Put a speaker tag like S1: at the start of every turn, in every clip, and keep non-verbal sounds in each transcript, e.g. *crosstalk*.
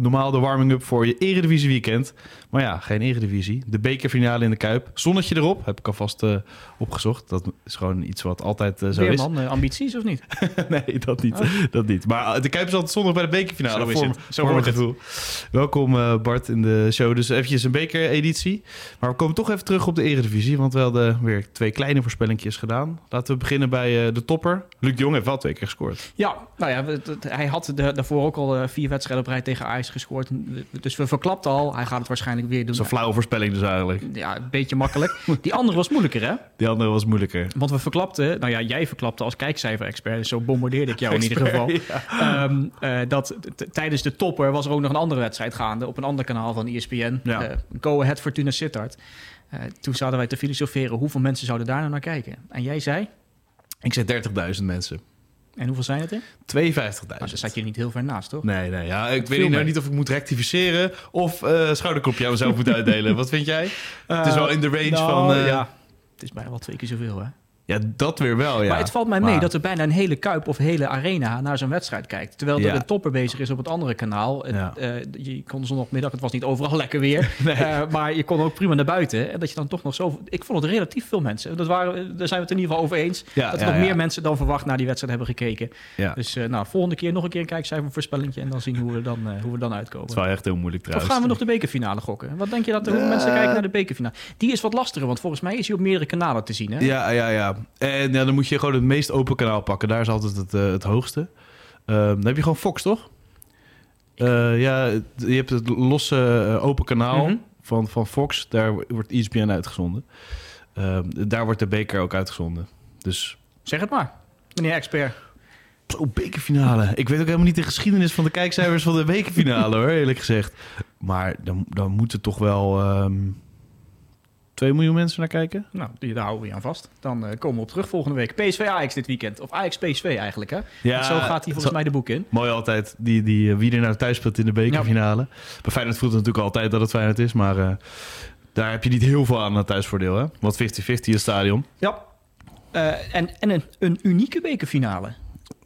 S1: normaal de warming-up voor je Eredivisie weekend. Maar ja, geen Eredivisie. De bekerfinale in de Kuip. Zonnetje erop, heb ik alvast uh, opgezocht. Dat is gewoon iets wat altijd uh, zo
S2: Weer
S1: is.
S2: man, uh, ambities of niet? *laughs*
S1: nee, dat niet. Oh. dat niet. Maar de Kuip is altijd zondag bij de bekerfinale.
S2: Zo het. Zo wordt het. Gevoel.
S1: Welkom Bart in de show. Dus eventjes een bekereditie. Maar we komen toch even terug op de Eredivisie. Want we hadden weer twee kleine voorspellingjes gedaan. Laten we beginnen bij de topper. Luc de Jong heeft wel twee keer gescoord.
S2: Ja, nou ja, hij had daarvoor ook al vier wedstrijden op rij tegen Ajax gescoord. Dus we verklapten al. Hij gaat het waarschijnlijk weer doen.
S1: Zo'n flauwe voorspelling dus eigenlijk.
S2: Ja, een beetje makkelijk. Die andere was moeilijker, hè?
S1: Die andere was moeilijker.
S2: Want we verklapten, nou ja, jij verklapte als kijkcijfer-expert, dus zo bombardeerde ik jou in ieder *laughs* geval. Ja. Um, uh, dat tijdens de topper was er ook nog een andere wedstrijd gaande op een ander kanaal van ESPN. Ja. Uh, Go Ahead Fortuna Sittard. Uh, toen zouden wij te filosoferen hoeveel mensen zouden daar nou naar kijken. En jij zei?
S1: Ik zei 30.000 mensen.
S2: En hoeveel zijn het er?
S1: 52.000.
S2: Nou, daar zat je niet heel ver naast, toch?
S1: Nee, nee. Ja, ik weet nou niet of ik moet rectificeren of uh, schouderklopje aan mezelf moet uitdelen. Wat vind jij? Uh, *laughs* het is wel in de range
S2: nou,
S1: van... Uh...
S2: Ja, het is bijna wel twee keer zoveel, hè?
S1: Ja, dat weer wel, ja.
S2: Maar het valt mij mee maar... dat er bijna een hele kuip of hele arena naar zo'n wedstrijd kijkt. Terwijl er ja. een topper bezig is op het andere kanaal. Ja. Uh, je kon zondagmiddag, het was niet overal *laughs* lekker weer. *laughs* nee. uh, maar je kon ook prima naar buiten. En dat je dan toch nog zo... Ik vond het relatief veel mensen. Dat waren, daar zijn we het in ieder geval over eens. Ja, dat er nog meer mensen dan verwacht naar die wedstrijd hebben gekeken. Dus uh, nou, volgende keer nog een keer een kijkcijfer voorspellingje. En dan zien hoe we dan, hoe we dan uitkomen.
S1: Het is wel echt heel moeilijk trouwens.
S2: Of gaan we nog de bekerfinale gokken? Wat denk je dat er hoeveel mensen kijken naar de bekerfinale? Die is wat lastiger, want volgens mij is hij op meerdere kanalen te zien. Hè?
S1: Ja, ja, ja. En ja, dan moet je gewoon het meest open kanaal pakken. Daar is altijd het, uh, het hoogste. Uh, dan heb je gewoon Fox, toch? Uh, ja, je hebt het losse uh, open kanaal mm -hmm. van, van Fox. Daar wordt ESPN uitgezonden. daar wordt de beker ook uitgezonden. Dus...
S2: Zeg het maar, meneer expert.
S1: Bekerfinale. Ik weet ook helemaal niet de geschiedenis van de kijkcijfers van de bekerfinale, hoor, eerlijk gezegd. Maar dan, dan moet het toch wel... Um, 2 miljoen mensen naar kijken?
S2: Nou, daar houden we je aan vast. Dan uh, komen we op terug volgende week. PSV Ajax dit weekend. Of Ajax PSV eigenlijk, hè? Ja, Want zo gaat hij volgens zo, mij de boek in.
S1: Mooi altijd, die, die, wie er nou thuis speelt in de bekerfinale. Ja. Bij Feyenoord voelt het natuurlijk altijd dat het Feyenoord is, maar uh, daar heb je niet heel veel aan het thuisvoordeel, hè? Want 50-50 het stadion.
S2: Ja, uh, en, en een, een unieke bekerfinale.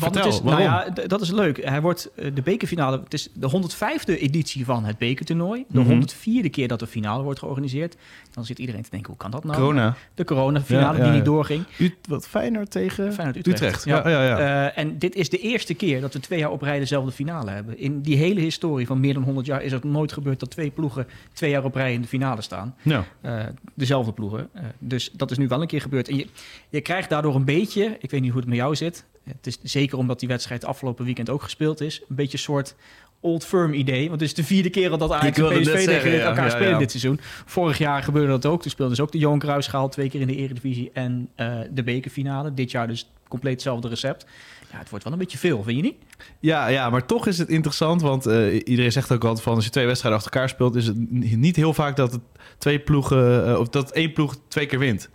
S2: Want
S1: Vertel,
S2: het is, nou ja, dat is leuk. Hij wordt de bekerfinale. Het is de 105e editie van het bekertoernooi. De mm -hmm. 104e keer dat de finale wordt georganiseerd. Dan zit iedereen te denken: hoe kan dat nou?
S1: Corona.
S2: De corona-finale ja, ja, die niet doorging.
S1: U, wat Feyenoord tegen
S2: Feyenoord Utrecht.
S1: Utrecht.
S2: Ja. Ja, ja, uh, en dit is de eerste keer dat we twee jaar op rij dezelfde finale hebben. In die hele historie van meer dan 100 jaar is het nooit gebeurd dat twee ploegen twee jaar op rij in de finale staan.
S1: Ja.
S2: Uh, dezelfde ploegen. Uh, dus dat is nu wel een keer gebeurd. En je, je krijgt daardoor een beetje, ik weet niet hoe het met jou zit. Het is zeker omdat die wedstrijd afgelopen weekend ook gespeeld is. Een beetje een soort old firm idee. Want het is de vierde keer dat Ajax en PSV tegen zeggen, elkaar ja, spelen ja, dit seizoen. Vorig jaar gebeurde dat ook. Toen speelden ze ook de Johan Cruijffschaal twee keer in de Eredivisie en uh, de bekerfinale. Dit jaar dus compleet hetzelfde recept. Ja, het wordt wel een beetje veel, vind je niet?
S1: Ja, ja maar toch is het interessant. Want uh, iedereen zegt ook altijd van... als je twee wedstrijden achter elkaar speelt... is het niet heel vaak dat het twee ploegen... Uh, of dat één ploeg twee keer wint.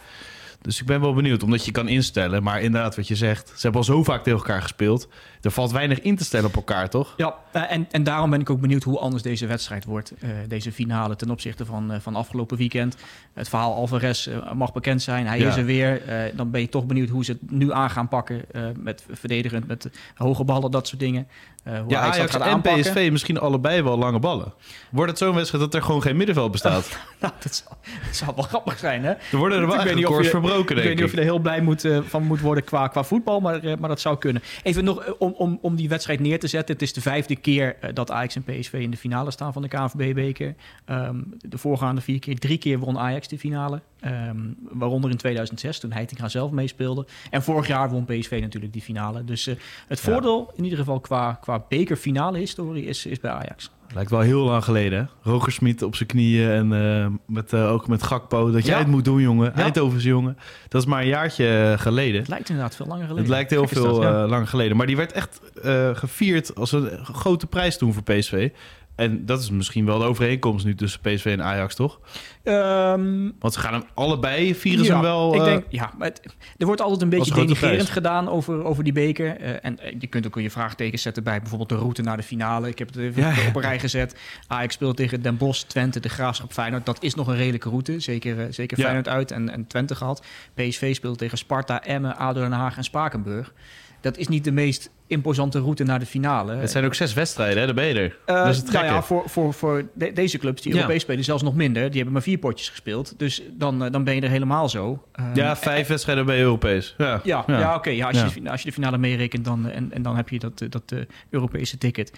S1: Dus ik ben wel benieuwd, omdat je kan instellen. Maar inderdaad, wat je zegt, ze hebben al zo vaak tegen elkaar gespeeld. Er valt weinig in te stellen op elkaar, toch?
S2: Ja, en, en daarom ben ik ook benieuwd hoe anders deze wedstrijd wordt. Uh, deze finale ten opzichte van, uh, van afgelopen weekend. Het verhaal Alvarez uh, mag bekend zijn. Hij ja. is er weer. dan ben je toch benieuwd hoe ze het nu aan gaan pakken. met verdedigend, met hoge ballen, dat soort dingen.
S1: hoe ja, Ajax, Ajax gaat en aanpakken. PSV misschien allebei wel lange ballen. Wordt het zo'n wedstrijd dat er gewoon geen middenveld bestaat? *laughs*
S2: nou, dat zal wel grappig zijn, hè?
S1: Er worden er wel records verbroken,
S2: Ik weet niet of je er heel blij moet, van moet worden qua, qua voetbal, maar, maar dat zou kunnen. Even nog om, om, om die wedstrijd neer te zetten. Het is de vijfde keer uh, dat Ajax en PSV in de finale staan van de KNVB-beker. Um, de voorgaande vier keer, drie keer won Ajax de finale. Um, waaronder in 2006, toen Heitinga zelf meespeelde. En vorig jaar won PSV natuurlijk die finale. Dus uh, het voordeel, ja. in ieder geval qua, qua bekerfinale historie, is, is bij Ajax.
S1: Lijkt wel heel lang geleden, hè? Roger Smit op zijn knieën en uh, met, uh, ook met Gakpo. Dat ja. jij het moet doen, jongen. Ja. Eindhoven's jongen. Dat is maar een jaartje geleden.
S2: Het lijkt inderdaad veel langer geleden.
S1: Het lijkt heel Gek veel dat, ja. uh, langer geleden. Maar die werd echt gevierd als een grote prijs toen voor PSV. En dat is misschien wel de overeenkomst nu tussen PSV en Ajax, toch?
S2: Ehm,
S1: Want ze gaan hem allebei, vieren ze
S2: ja,
S1: hem wel...
S2: Ik
S1: eh,
S2: denk, ja, maar het- er wordt altijd een beetje denigrerend gedaan over, over die beker. Eh, en eh, je kunt ook je vraagtekens zetten bij bijvoorbeeld de route naar de finale. Ik heb het even
S1: Ja,
S2: op een rij gezet. Ajax speelt tegen Den Bosch, Twente, de Graafschap, Feyenoord. Dat is nog een redelijke route. Zeker, zeker. Feyenoord uit en, en Twente gehad. PSV speelt tegen Sparta, Emmen, ADO Den Haag en Spakenburg. Dat is niet de meest imposante route naar de finale.
S1: Het zijn ook zes wedstrijden, hè? Daar ben je er.
S2: Eh,
S1: dat is het
S2: nou ja, voor, voor, voor de- deze clubs die
S1: Ja.
S2: Europees spelen, zelfs nog minder. Die hebben maar vier potjes gespeeld. Dus dan, eh, dan ben je er helemaal zo. Eh,
S1: Ja, vijf wedstrijden bij Europees. Ja,
S2: ja, ja. oké. ja, als. Je, als je de finale meerekent, dan, en, en dan heb je dat, dat Europese ticket.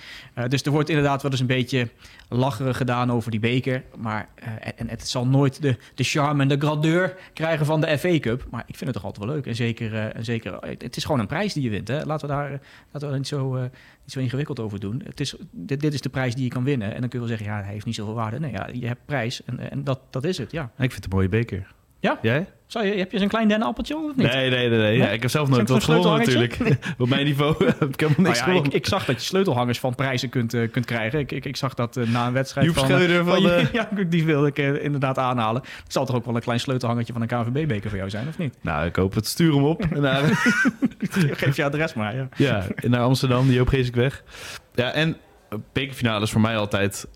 S2: Dus er wordt inderdaad wel eens een beetje lacherig gedaan over die beker. Maar en, het zal nooit de, de charme en de grandeur krijgen van de FA Cup. Maar ik vind het toch altijd wel leuk. En zeker, en zeker het is gewoon een prijs die je wint. Hè? Laten we daar laten we daar niet, zo, eh, niet zo ingewikkeld over doen. Het is, dit, dit is de prijs die je kan winnen. En dan kun je wel zeggen, ja, hij heeft niet zoveel waarde. Nee, ja, je hebt prijs en, en dat, dat is het, ja.
S1: Ik vind het een mooie beker.
S2: Ja?
S1: Jij?
S2: Zou je, heb je zo'n klein dennenappeltje of niet?
S1: Nee, nee, nee. nee. Ja, ik heb zelf nooit
S2: ik
S1: wat gewonnen natuurlijk. *laughs* *laughs* Op mijn niveau *laughs* heb ik helemaal niks
S2: ja, ik, ik zag dat je sleutelhangers van prijzen kunt, eh, kunt krijgen. Ik, ik, ik zag dat eh, na een wedstrijd
S1: Joep
S2: van...
S1: Schreuder van
S2: Ja, die wilde ik eh, inderdaad aanhalen. Het zal toch ook wel een klein sleutelhangertje van een KNVB-beker voor jou zijn, of niet?
S1: Nou, ik hoop het. Stuur hem op. En naar,
S2: Geef je adres maar, ja.
S1: ja, naar Amsterdam, die Joop Geesik weg. Ja, en eh, bekerfinale is voor mij altijd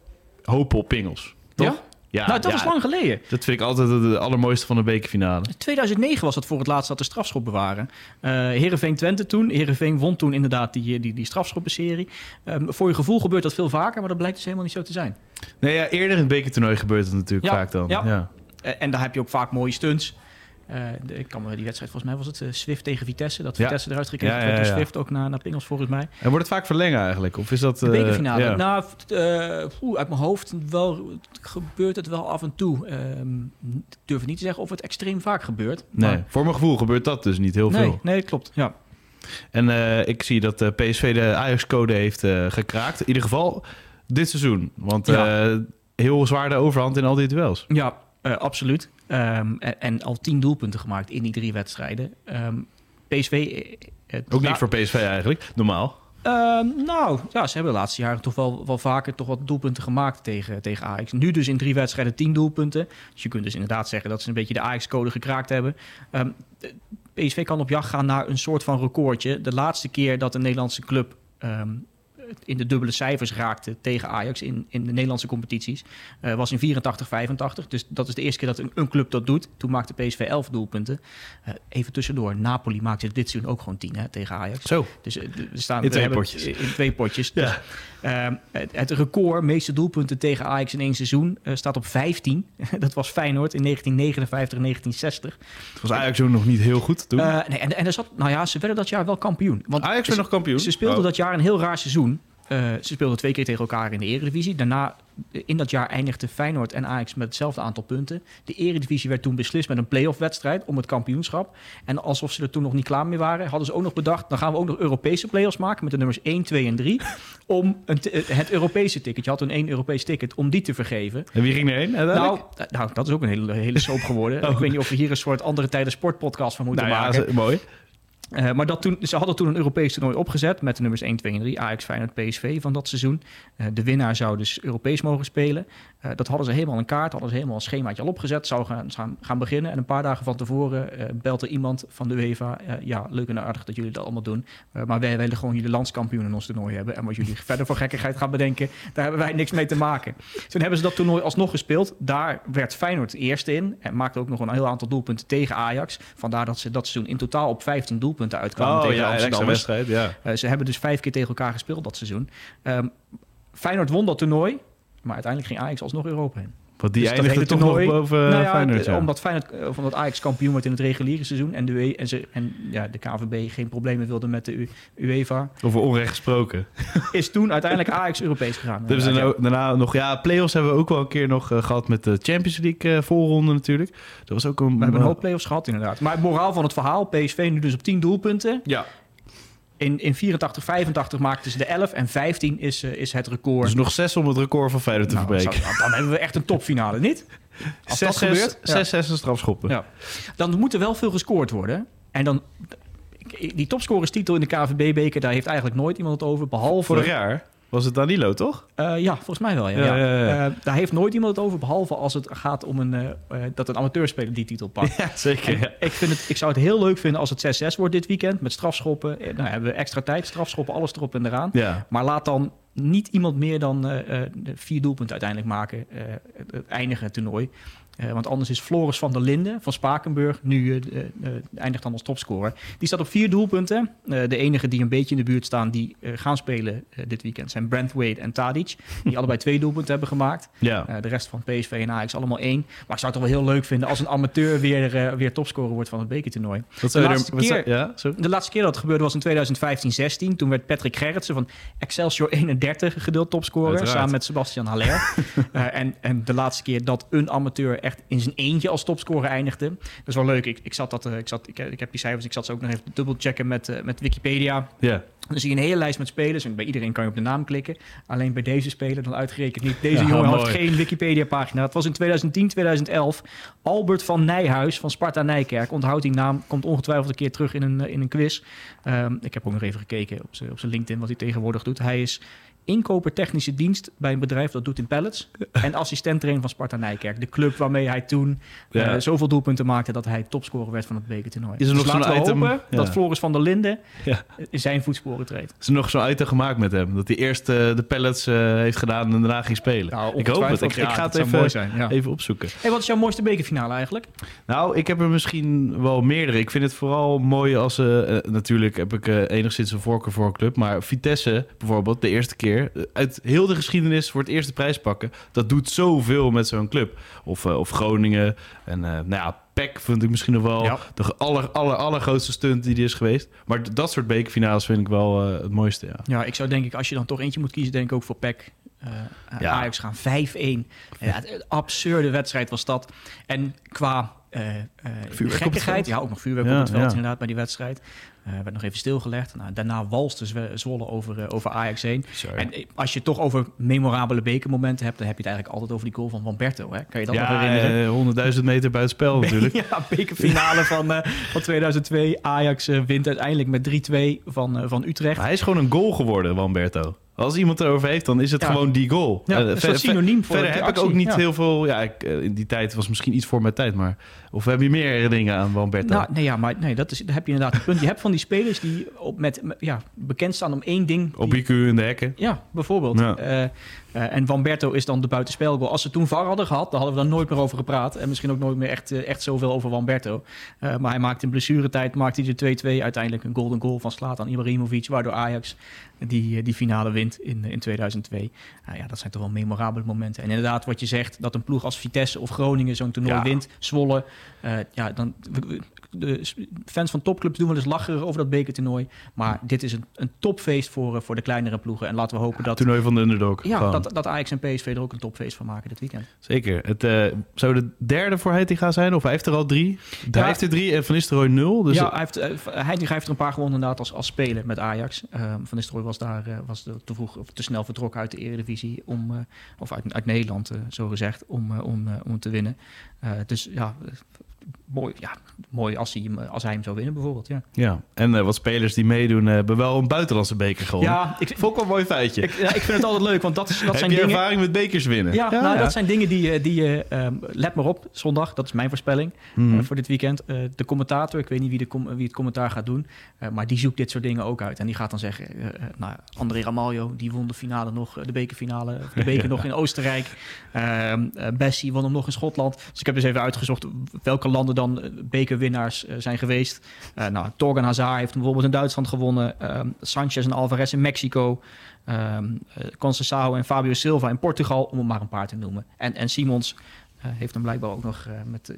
S1: hopen op pingels. Toch?
S2: Ja?
S1: Ja,
S2: nou, dat
S1: ja,
S2: is lang geleden.
S1: Dat vind ik altijd het allermooiste van de bekerfinale.
S2: 2009 was dat voor het laatst dat de strafschoppen waren. Eh Heerenveen Twente toen. Heerenveen won toen inderdaad die, die, die strafschoppenserie. Ehm, voor je gevoel gebeurt dat veel vaker, maar dat blijkt dus helemaal niet zo te zijn.
S1: Nee, ja, eerder in het bekertoernooi gebeurt het natuurlijk
S2: Ja,
S1: vaak dan.
S2: ja.
S1: Ja.
S2: Eh, en daar heb je ook vaak mooie stunts. Eh, de- ik kan me die wedstrijd, volgens mij was het eh, Swift tegen Vitesse. Dat
S1: Ja.
S2: Vitesse eruit gekregen
S1: Ja,
S2: werd
S1: ja,
S2: door
S1: ja.
S2: Swift ook naar, naar Pingels volgens mij.
S1: En wordt het vaak verlengen eigenlijk? Of is dat...
S2: De
S1: eh,
S2: bekerfinale.
S1: ja.
S2: Nou, eh, poeh, uit mijn hoofd wel, gebeurt het wel af en toe. Ehm, ik durf niet te zeggen of het extreem vaak gebeurt.
S1: Nee,
S2: maar-
S1: voor mijn gevoel gebeurt dat dus niet heel
S2: nee,
S1: veel.
S2: nee, klopt. Ja.
S1: En eh, ik zie dat de PSV de Ajax-code heeft eh, gekraakt. In ieder geval dit seizoen. Want
S2: Ja.
S1: eh, heel zwaar de overhand in al die duels.
S2: Ja, eh, absoluut. Ehm, en, en al tien doelpunten gemaakt in die drie wedstrijden. Ehm, PSV... eh, het-
S1: Ook niet voor PSV eigenlijk, normaal.
S2: Ehm, nou, ja, ze hebben de laatste jaren toch wel, wel vaker toch wat doelpunten gemaakt tegen, tegen Ajax. Nu dus in drie wedstrijden tien doelpunten. Dus je kunt dus inderdaad zeggen dat ze een beetje de Ajax-code gekraakt hebben. De- PSV kan op jacht gaan naar een soort van recordje. De laatste keer dat een Nederlandse club in de dubbele cijfers raakte tegen Ajax in, in de Nederlandse competities eh, was in 84, 85. Dus dat is de eerste keer dat een, een club dat doet. Toen maakte PSV 11 doelpunten. Eh, even tussendoor, Napoli maakte dit seizoen ook gewoon 10 hè, tegen Ajax.
S1: Zo.
S2: Dus eh, we staan
S1: In
S2: we
S1: twee
S2: hebben-
S1: potjes.
S2: In twee potjes.
S1: Ja.
S2: Dus, het, het record meeste doelpunten tegen Ajax in één seizoen eh, staat op 15. *laughs* dat was Feyenoord in 1959 en 1960.
S1: Het was Ajax ook nog niet heel goed toen.
S2: Eh, nee, en, en er zat, nou ja, ze werden dat jaar wel kampioen. Want
S1: Ajax werd nog kampioen.
S2: ze speelden
S1: Oh.
S2: dat jaar een heel raar seizoen. Eh, ze speelden twee keer tegen elkaar in de Eredivisie. Daarna, in dat jaar, eindigden Feyenoord en Ajax met hetzelfde aantal punten. De Eredivisie werd toen beslist met een play-off wedstrijd om het kampioenschap. En alsof ze er toen nog niet klaar mee waren, hadden ze ook nog bedacht... dan gaan we ook nog Europese play-offs maken met de nummers 1, 2 en 3... om een eh, het Europese ticket, je had toen één Europees ticket, om die te vergeven.
S1: En wie ging erheen?
S2: Nou, d- nou, dat is ook een hele, hele soap geworden. *laughs* Ik weet niet of we hier een soort andere tijden sportpodcast van moeten
S1: Nou ja,
S2: maken.
S1: mooi.
S2: Eh, maar dat toen, ze hadden toen een Europees toernooi opgezet met de nummers 1, 2 en 3, Ajax, Feyenoord, PSV van dat seizoen. Eh, de winnaar zou dus Europees mogen spelen. Eh, dat hadden ze helemaal in kaart, hadden ze helemaal een schemaatje al opgezet, zou gaan, gaan, gaan beginnen. En een paar dagen van tevoren belt er iemand van de UEFA, ja, leuk en aardig dat jullie dat allemaal doen, maar wij willen gewoon jullie landskampioen in ons toernooi hebben. En wat jullie *laughs* verder voor gekkigheid gaan bedenken, daar hebben wij niks mee te maken. Toen hebben ze dat toernooi alsnog gespeeld. Daar werd Feyenoord eerste in en maakte ook nog een heel aantal doelpunten tegen Ajax. Vandaar dat ze dat seizoen in totaal op 15 doelpunten uitkwamen
S1: Oh
S2: tegen
S1: ja,
S2: Amsterdammers.
S1: wedstrijd, ja.
S2: Eh, ze hebben dus vijf keer tegen elkaar gespeeld dat seizoen. Ehm, Feyenoord won dat toernooi, maar uiteindelijk ging Ajax alsnog Europa heen.
S1: Want die
S2: Dus
S1: eindigde toch nog boven
S2: nou ja,
S1: Feyenoord. ja.
S2: Omdat, Feyenoord, eh, of omdat Ajax kampioen werd in het reguliere seizoen en de, UE en ze, en, ja, de KVB geen problemen wilde met de UEFA,
S1: Over onrecht gesproken. *laughs*
S2: is toen uiteindelijk Ajax Europees gegaan. Ja,
S1: nou- daarna nog... Ja, play-offs hebben we ook wel een keer nog eh, gehad met de Champions League eh, voorronde natuurlijk. Dat was ook een...
S2: We hebben een hoop play-offs gehad inderdaad. Maar het moraal van het verhaal, PSV nu dus op 10 doelpunten.
S1: Ja.
S2: In, in 84, 85 maakten ze de 11 en 15 is, eh, is het record.
S1: Dus nog zes om het record van Feyenoord te
S2: Nou,
S1: verbreken.
S2: zou- dan hebben we echt een topfinale, niet? Als
S1: Zes,
S2: dat
S1: zes,
S2: gebeurt, ja.
S1: zes, zes strafschoppen.
S2: Ja. Dan moet er wel veel gescoord worden. En dan... Die topscorerstitel in de KVB-beker, daar heeft eigenlijk nooit iemand het over. Behalve...
S1: Vorig jaar. Was het Danilo, toch?
S2: Eh, ja, volgens mij wel. Ja. Eh, daar heeft nooit iemand het over, behalve als het gaat om een, eh, dat een amateurspeler die titel pakt. *laughs*
S1: Ja, zeker.
S2: Ik, vind het, ik zou het heel leuk vinden als het 6-6 wordt dit weekend. Met strafschoppen. Nou, hebben we extra tijd. Strafschoppen, alles erop en eraan.
S1: ja.
S2: Maar laat dan niet iemand meer dan vier doelpunten uiteindelijk maken. het, het eindige toernooi. Eh, want anders is Floris van der Linden van Spakenburg nu eh, eindigt dan als topscorer. Die staat op vier doelpunten. De enige die een beetje in de buurt staan die gaan spelen dit weekend zijn Brent Wade en Tadic. Die allebei twee doelpunten hebben gemaakt. *laughs*
S1: ja.
S2: De rest van PSV en Ajax allemaal één. Maar ik zou het toch wel heel leuk vinden als een amateur weer, weer topscorer wordt van het bekertoernooi.
S1: Zou je
S2: laatste
S1: er-
S2: keer-
S1: Ja.
S2: De laatste keer dat het gebeurde was in 2015-16. Toen werd Patrick Gerritsen van Excelsior *laughs* 31 gedeeld topscorer.
S1: Uiteraard.
S2: Samen met Sebastian Haller. *laughs* En, en de laatste keer dat een amateur echt in zijn eentje als topscorer eindigde. Dat is wel leuk. Ik, ik, zat dat, eh, ik, zat, ik, ik heb die cijfers, ik zat ze ook nog even dubbel checken met, eh, met Wikipedia.
S1: Ja.
S2: Dan zie je een hele lijst met spelers. En bij iedereen kan je op de naam klikken. Alleen bij deze speler dan uitgerekend niet. Deze
S1: Ja,
S2: jongen had
S1: mooi.
S2: geen Wikipedia-pagina. Het was in 2010, 2011. Albert van Nijhuis van Sparta Nijkerk. Onthoud die naam. Komt ongetwijfeld een keer terug in een, eh, in een quiz. Ehm, ik heb ook nog even gekeken op zijn op zijn LinkedIn wat hij tegenwoordig doet. Hij is inkoper technische dienst bij een bedrijf dat doet in pallets. En assistent van Sparta Nijkerk. De club waarmee hij toen eh, zoveel doelpunten maakte dat hij topscorer werd van het bekertoernooi.
S1: Is er nog
S2: dus
S1: zo'n item? Ja.
S2: dat Floris van der Linden
S1: Ja.
S2: in zijn voetsporen treedt.
S1: Is er nog zo'n item gemaakt met hem? Dat hij eerst eh, de pallets eh, heeft gedaan en daarna ging spelen.
S2: Nou,
S1: ik hoop het. Ik, ik ga het even,
S2: zijn.
S1: Even opzoeken.
S2: Hey, wat is jouw mooiste bekerfinale eigenlijk?
S1: Nou, ik heb er misschien wel meerdere. Ik vind het vooral mooi als... eh, eh, natuurlijk heb ik eh, enigszins een voorkeur voor een club. Maar Vitesse bijvoorbeeld, de eerste keer... uit heel de geschiedenis voor het eerste prijs pakken... dat doet zoveel met zo'n club. Of, eh, of Groningen. En eh, nou ja, PEC vind ik misschien nog wel
S2: Ja.
S1: de aller, aller, allergrootste stunt die er is geweest. Maar dat soort bekerfinales vind ik wel eh, het mooiste, ja.
S2: Ja, ik zou denk ik, als je dan toch eentje moet kiezen, denk ik ook voor PEC.
S1: Ja.
S2: Ajax gaan 5-1. Ja, absurde wedstrijd was dat. En qua eh eh, gekkigheid, ja, ook nog vuurwerk
S1: Ja,
S2: op het veld
S1: ja.
S2: inderdaad bij die wedstrijd. Eh werd nog even stilgelegd. Nou, daarna walste Zwolle over, eh, over Ajax heen. En als je het toch over memorabele bekermomenten hebt, dan heb je het eigenlijk altijd over die goal van Van Berto. Hè? Kan je dat nog herinneren?
S1: eh, 100.000 meter buiten spel *laughs* natuurlijk.
S2: Ja, bekerfinale van, van 2002. Ajax wint uiteindelijk met 3-2 van, van Utrecht.
S1: Maar hij is gewoon een goal geworden, Wamberto. Als iemand erover heeft, dan is het
S2: Ja.
S1: gewoon die goal.
S2: Ja,
S1: verder-
S2: synoniem voor
S1: Verder heb ik ook niet
S2: ja.
S1: heel veel... Ja, ik, eh, in die tijd was misschien iets voor mijn tijd, maar... Of heb je meer herinneringen aan Wamberto?
S2: Nou, nee, ja, maar nee, dat is, daar heb je inderdaad een punt. Je hebt van die spelers die op met, ja, bekend staan om één ding.
S1: Op IQ in de hekken.
S2: ja, bijvoorbeeld.
S1: Ja.
S2: Eh, eh, en Van Berto is dan de buitenspelgoal. Als ze toen VAR hadden gehad, dan hadden we daar nooit meer over gepraat. En misschien ook nooit meer echt, eh, echt zoveel over Van Berto. Eh, maar hij maakte in blessuretijd maakte hij de 2-2. Uiteindelijk een golden goal van Slatan Ibrahimovic. Waardoor Ajax die, die finale wint in, in 2002. Nou ja, dat zijn toch wel memorabele momenten. En inderdaad, wat je zegt, dat een ploeg als Vitesse of Groningen zo'n toernooi
S1: Ja.
S2: wint. Zwolle. ja, dan, de fans van topclubs doen wel eens lachen over dat bekertoernooi. Maar dit is een, een topfeest voor, voor de kleinere ploegen. En laten we hopen dat...
S1: Toernooi van de underdog.
S2: Ja. Dat, dat Ajax en PSV er ook een topfeest van maken dit weekend.
S1: Zeker. Het eh, zou de derde voor Heitinga zijn, of hij heeft er al drie. Hij heeft er drie en Van Nistelrooy nul. Dus
S2: ja, hij heeft, eh, Heitinga heeft er een paar gewonnen inderdaad als, als speler met Ajax. Ehm, van Nistelrooy was daar eh, was te vroeg of te snel vertrokken uit de Eredivisie om, eh, of uit, uit Nederland, eh, zo gezegd, om, eh, om, eh, om te winnen. Eh, dus ja, eh, mooi, ja, mooi als hij, hem, eh, als hij hem zou winnen bijvoorbeeld. Ja,
S1: ja. En eh, wat spelers die meedoen, eh, hebben wel een buitenlandse beker gewonnen.
S2: ja ik,
S1: Vond wel een mooi feitje.
S2: ik, ja, ik vind het altijd leuk, want dat, is, dat
S1: Heb
S2: zijn
S1: je
S2: dingen...
S1: ervaring met bekers winnen?
S2: Ja, nou, dat zijn dingen die, je- die je... ehm, let maar op, zondag, dat is mijn voorspelling
S1: Mhm.
S2: eh, voor dit weekend. Eh, de commentator, ik weet niet wie, de com- wie het commentaar gaat doen... eh, maar die zoekt dit soort dingen ook uit. En die gaat dan zeggen... eh, eh, nou, André Ramaljo, die won de finale nog... eh, de bekerfinale, de beker *laughs*
S1: Ja.
S2: nog in Oostenrijk. Ehm eh, Bessie won hem nog in Schotland. Dus ik heb dus even uitgezocht... welke landen dan eh, bekerwinnaars eh, zijn geweest. Eh, nou, Torgan Hazard heeft bijvoorbeeld in Duitsland gewonnen. Ehm, Sanchez en Alvarez in Mexico... Conceição en Fabio Silva in Portugal, om er maar een paar te noemen. En, en Simons eh, heeft hem blijkbaar ook nog eh, met,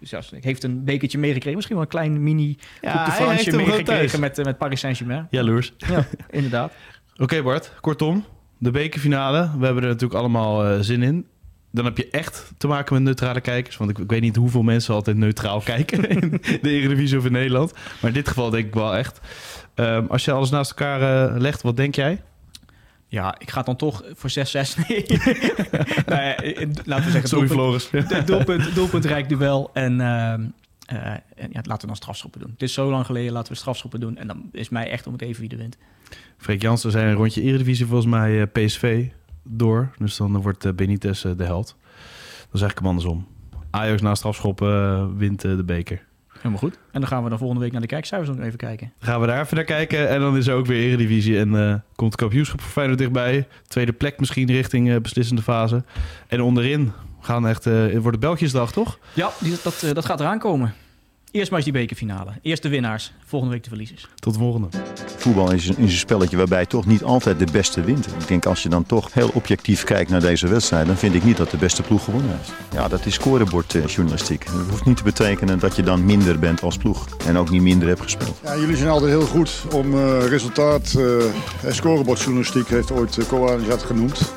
S2: zelfs- heeft een bekertje meegekregen. Misschien wel een klein mini
S1: Ja,
S2: de meegekregen met, met Paris Saint-Germain.
S1: Jaloers. *laughs*
S2: Ja, inderdaad.
S1: Oké Bart, kortom. De bekerfinale. We hebben er natuurlijk allemaal zin in. Dan heb je echt te maken met neutrale kijkers. Want ik, ik weet niet hoeveel mensen altijd neutraal *laughs* kijken in de Eredivisie of in Nederland. Maar in dit geval denk ik wel echt. Ehm, als je alles naast elkaar eh, legt, wat denk jij?
S2: Ja, ik ga dan toch voor 6-6. *laughs* Nee. *laughs* nou ja, eh, laten we zeggen,
S1: Sorry
S2: doelpunt,
S1: Floris.
S2: doelpunt, doelpuntrijk duel. En ehm, Uh, en ja, laten we dan strafschoppen doen. Het is zo lang geleden, laten we strafschoppen doen. En dan is mij echt om het even wie de wint.
S1: Freek Jansen zijn een rondje Eredivisie volgens mij uh, PSV door. Dus dan wordt uh, Benitez de held. Dan zeg ik hem andersom. Ajax na strafschoppen wint de beker.
S2: Helemaal goed. En dan gaan we dan volgende week naar de kijkcijfers nog even kijken.
S1: gaan we daar even naar kijken. En dan is er ook weer Eredivisie. En uh, komt de kampioenschap voor Feyenoord dichtbij. Tweede plek misschien richting uh, beslissende fase. En onderin gaan echt... Uh, wordt het Belgiësdag, toch?
S2: Ja, die, dat, dat gaat eraan komen. Eerst maar eens die bekerfinale. Eerst de winnaars, volgende week de verliezers.
S1: Tot de volgende.
S3: Voetbal is een, is een spelletje waarbij toch niet altijd de beste wint. Ik denk als je dan toch heel objectief kijkt naar deze wedstrijd, dan vind ik niet dat de beste ploeg gewonnen heeft. Ja, dat is scorebordjournalistiek. dat hoeft niet te betekenen dat je dan minder bent als ploeg. En ook niet minder hebt gespeeld.
S4: Ja, jullie zijn altijd heel goed om uh, resultaat. Uh, scorebordjournalistiek heeft ooit uh, genoemd.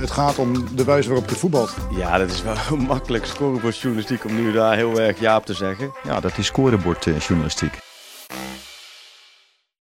S4: Het gaat om de wijze waarop je voetbalt.
S5: Ja, dat is wel *laughs* makkelijk scorebordjournalistiek om nu daar heel erg ja op te zeggen.
S3: Ja, dat is scorebordjournalistiek.